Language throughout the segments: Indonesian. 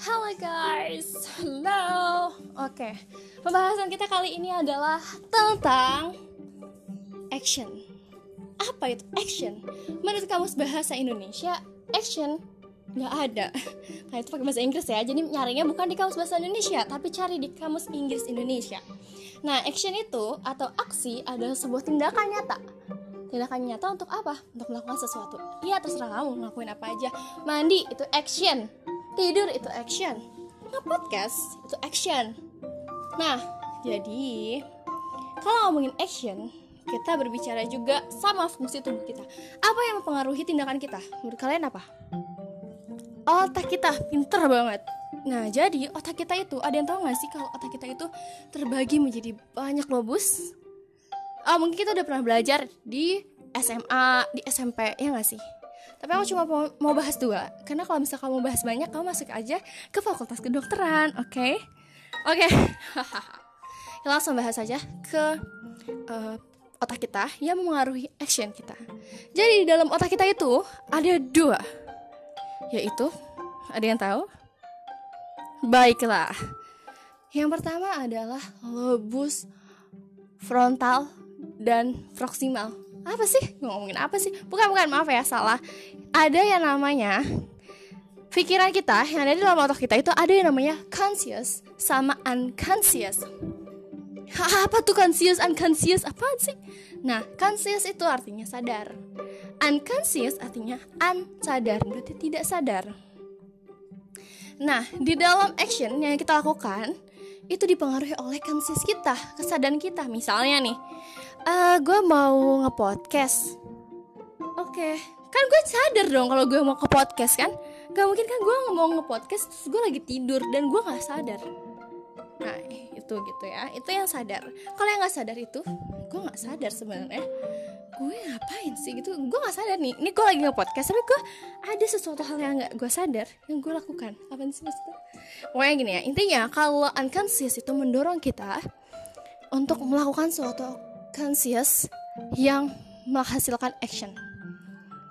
Halo guys, halo. Oke, pembahasan kita kali ini adalah tentang action. Apa itu action? Menurut kamus bahasa Indonesia, action nggak ada. Nah itu pakai bahasa Inggris ya. Jadi nyarinya bukan di kamus bahasa Indonesia, tapi cari di kamus Inggris Indonesia. Nah, action itu atau aksi adalah sebuah tindakan nyata tindakan nyata untuk apa? Untuk melakukan sesuatu. Iya terserah kamu ngelakuin apa aja. Mandi itu action, tidur itu action, nge-podcast itu action. Nah, jadi kalau ngomongin action, kita berbicara juga sama fungsi tubuh kita. Apa yang mempengaruhi tindakan kita? Menurut kalian apa? Otak kita pinter banget. Nah, jadi otak kita itu ada yang tahu gak sih kalau otak kita itu terbagi menjadi banyak lobus? oh, mungkin kita udah pernah belajar di SMA, di SMP, ya gak sih? Tapi aku cuma mau, bahas dua Karena kalau misalnya kamu bahas banyak Kamu masuk aja ke fakultas kedokteran Oke okay? Oke okay. Kita langsung bahas aja ke uh, otak kita Yang mengaruhi action kita Jadi di dalam otak kita itu Ada dua Yaitu Ada yang tahu? Baiklah Yang pertama adalah lobus frontal dan proksimal apa sih? Ngomongin apa sih? Bukan bukan maaf ya salah. Ada yang namanya pikiran kita yang ada di dalam otak kita itu ada yang namanya conscious sama unconscious. Apa tuh conscious unconscious? Apa sih? Nah conscious itu artinya sadar. Unconscious artinya unsadar berarti tidak sadar. Nah di dalam action yang kita lakukan itu dipengaruhi oleh conscious kita kesadaran kita. Misalnya nih uh, gue mau ngepodcast. Oke. Okay. kan gue sadar dong kalau gue mau ke podcast kan? Gak mungkin kan gue mau ngepodcast terus gue lagi tidur dan gue nggak sadar. Nah itu gitu ya. Itu yang sadar. Kalau yang nggak sadar itu gue nggak sadar sebenarnya. Gue ngapain sih gitu? Gue nggak sadar nih. Ini gue lagi ngepodcast tapi gue ada sesuatu hal yang nggak gue sadar yang gue lakukan. Apa sih maksudnya? Pokoknya gini ya. Intinya kalau unconscious itu mendorong kita untuk melakukan suatu conscious yang menghasilkan action.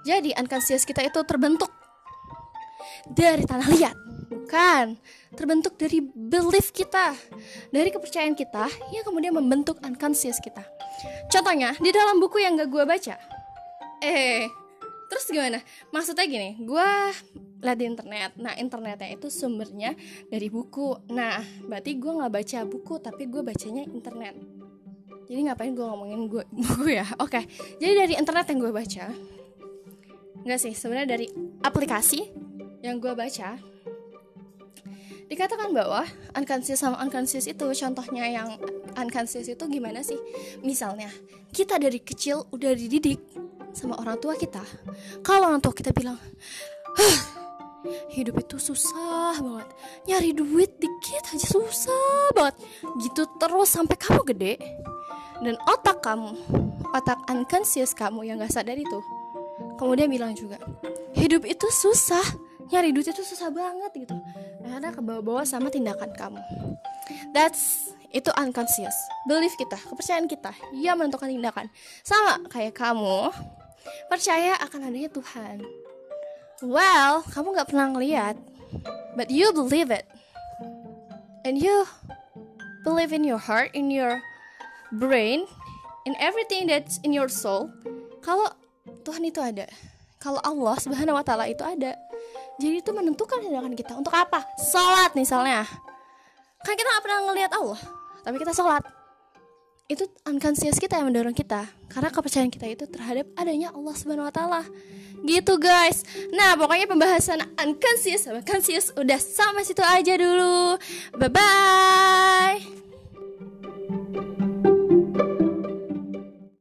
Jadi unconscious kita itu terbentuk dari tanah liat, bukan terbentuk dari belief kita, dari kepercayaan kita yang kemudian membentuk unconscious kita. Contohnya di dalam buku yang gak gue baca, eh terus gimana? Maksudnya gini, gue lihat di internet. Nah internetnya itu sumbernya dari buku. Nah berarti gue nggak baca buku tapi gue bacanya internet jadi ngapain gue ngomongin gue buku ya? Oke okay. jadi dari internet yang gue baca nggak sih sebenarnya dari aplikasi yang gue baca dikatakan bahwa unconscious sama unconscious itu contohnya yang unconscious itu gimana sih? Misalnya kita dari kecil udah dididik sama orang tua kita. Kalau orang tua kita bilang hidup itu susah banget. Nyari duit dikit aja susah banget. Gitu terus sampai kamu gede dan otak kamu otak unconscious kamu yang gak sadar itu kemudian bilang juga hidup itu susah nyari duit itu susah banget gitu. Karena kebawa-bawa sama tindakan kamu. That's itu unconscious. Belief kita kepercayaan kita yang menentukan tindakan. Sama kayak kamu percaya akan adanya Tuhan. Well kamu gak pernah ngeliat but you believe it. And you believe in your heart in your brain in everything that's in your soul kalau Tuhan itu ada kalau Allah subhanahu wa ta'ala itu ada jadi itu menentukan tindakan kita. Untuk apa? Sholat misalnya. Kan kita nggak pernah ngelihat Allah tapi kita sholat. Itu unconscious kita yang mendorong kita karena kepercayaan kita itu terhadap adanya Allah subhanahu wa ta'ala. Gitu guys. Nah pokoknya pembahasan unconscious sama conscious udah sampai situ aja dulu. Bye bye